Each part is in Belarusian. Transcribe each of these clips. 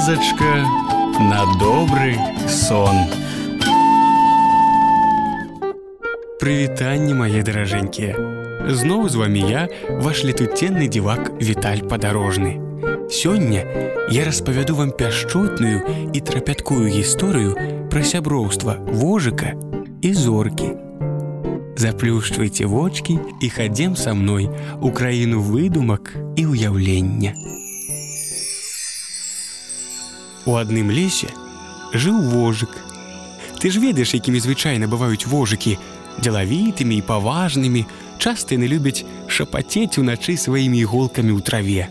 казачка на добры сон. Прывітанне мае даражэнькія. Зноў з вами я, ваш летуценны дзівак Віталь падарожны. Сёння я распавяду вам пяшчотную і трапяткую гісторыю пра сяброўства вожыка і зоркі. Заплюшчвайце вочки і хадзем са мной у краіну выдумак і ўяўлення. У адным лесе жыў вожык. Ты ж ведаеш, якімі звычайна бываюць вожыкі, дзелавітымі і паважнымі, часта яны любяць шапацець уначы сваімі іголкамі ў траве.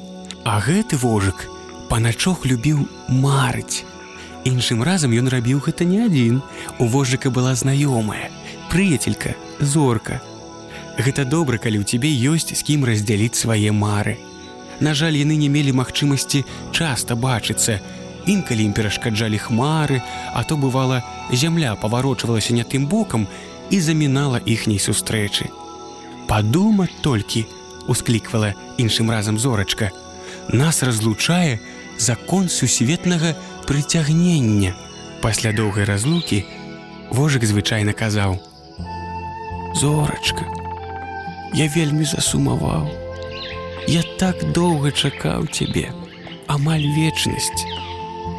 А гэты вожык паначох любіў марыць. Іншым разам ён рабіў гэта не адзін. У вожыка была знаёмая, прыяцелька, зорка. Гэта добра, калі ў цябе ёсць з кім раздзяліць свае мары. На жаль, яны не мелі магчымасці часта бачыцца, інкалі ім перашкаджалі хмары, а то бывала, зямля паварочвалася не тым бокам і замінала іхняй сустрэчы. Падумаць толькі, ускліквала іншым разам зорачка. Нас разлучае закон сусветнага прыцягнення. Пасля доўгай разлукі вожык звычайна казаў: « Зорачка, Я вельмі засумаваў. Я так доўга чакаў цябе, амаль вечнасць.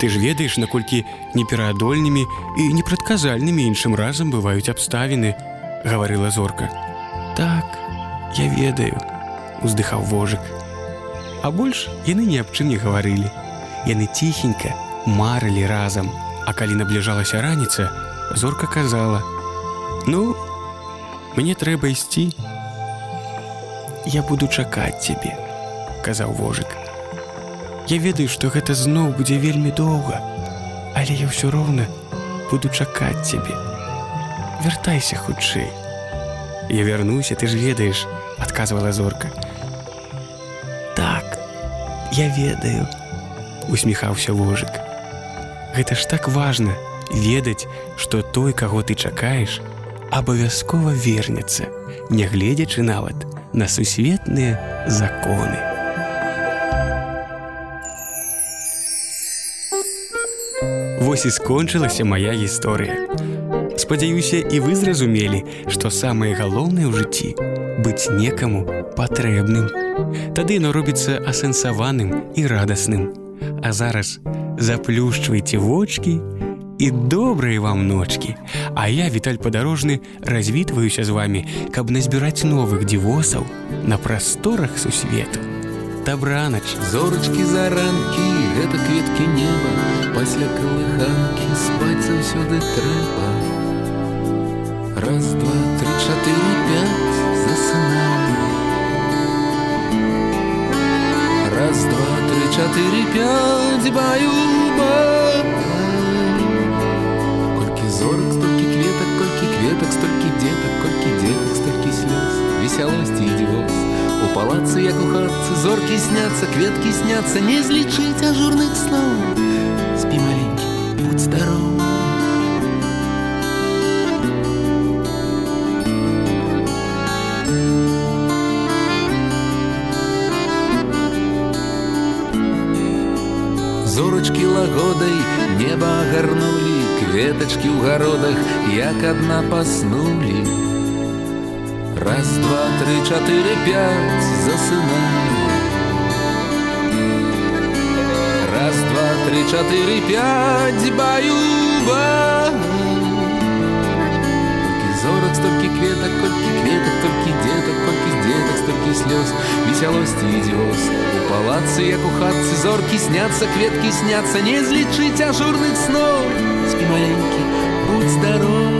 Ты ж ведаеш, наколькі непераадольнымі і непрадказальнымі іншым разам бываюць абставіны, гаварыла зорка. Так, я ведаю, уздыхаў вожык. А больш яны ні аб чым не гаварылі. Яны ціхенька марылі разам, А калі набліжалася раніца, зорка казала: « Ну, мне трэба ісці. Я буду чакаць цябе, казаў вожык. Я ведаю, што гэта зноў будзе вельмі доўга, але я ўсё роўна буду чакаць цябе. Вяртайся хутчэй. Я вярнуся, ты ж ведаеш, адказвала зорка. Так, я ведаю, усміхаўся вожык. Гэта ж так важна ведаць, што той, каго ты чакаеш, абавязкова вернецца, нягледзячы нават на сусветныя законы. Вось і скончылася моя гісторыя. Спадзяюся, і вы зразумелі, што самае галоўнае ў жыцці быць некаму патрэбным. Тады яно робіцца асэнсаваным і радасным. А зараз заплюшчвайце вочки і добрыя вам ночкі. А я віталь падарожны развітваюся з вами, каб назбіраць новых дзівосаў на прасторах сусвету. Дабранач, зорачкі заранкі, гэта кветкі неба, пасля калыханкі спаць заўсёды трэба. Раз, два, три, чатыры, пять засынаю. Раз, два, три, чатыры, пять баю Колькі У палацы, як у хатцы, зоркі сняцца, кветкі сняцца, не злічыць ажурных слоў. Спі маленькі, будь здоров. Зорачкі лагодай неба агарнулі, кветачкі ў гародах, як адна паснулі. Раз, два, три, чатыры, пять засынаю. Раз, два, три, чатыры, пять баюба. Колькі зорак, столькі кветак, колькі кветак, толькі дзетак, колькі дзетак, столькі слёз, весялосці і дзёз. У палацы, як у хатцы, зоркі сняцца, кветкі сняцца, не злічыць ажурных сноў. Спі маленькі, будь здоров.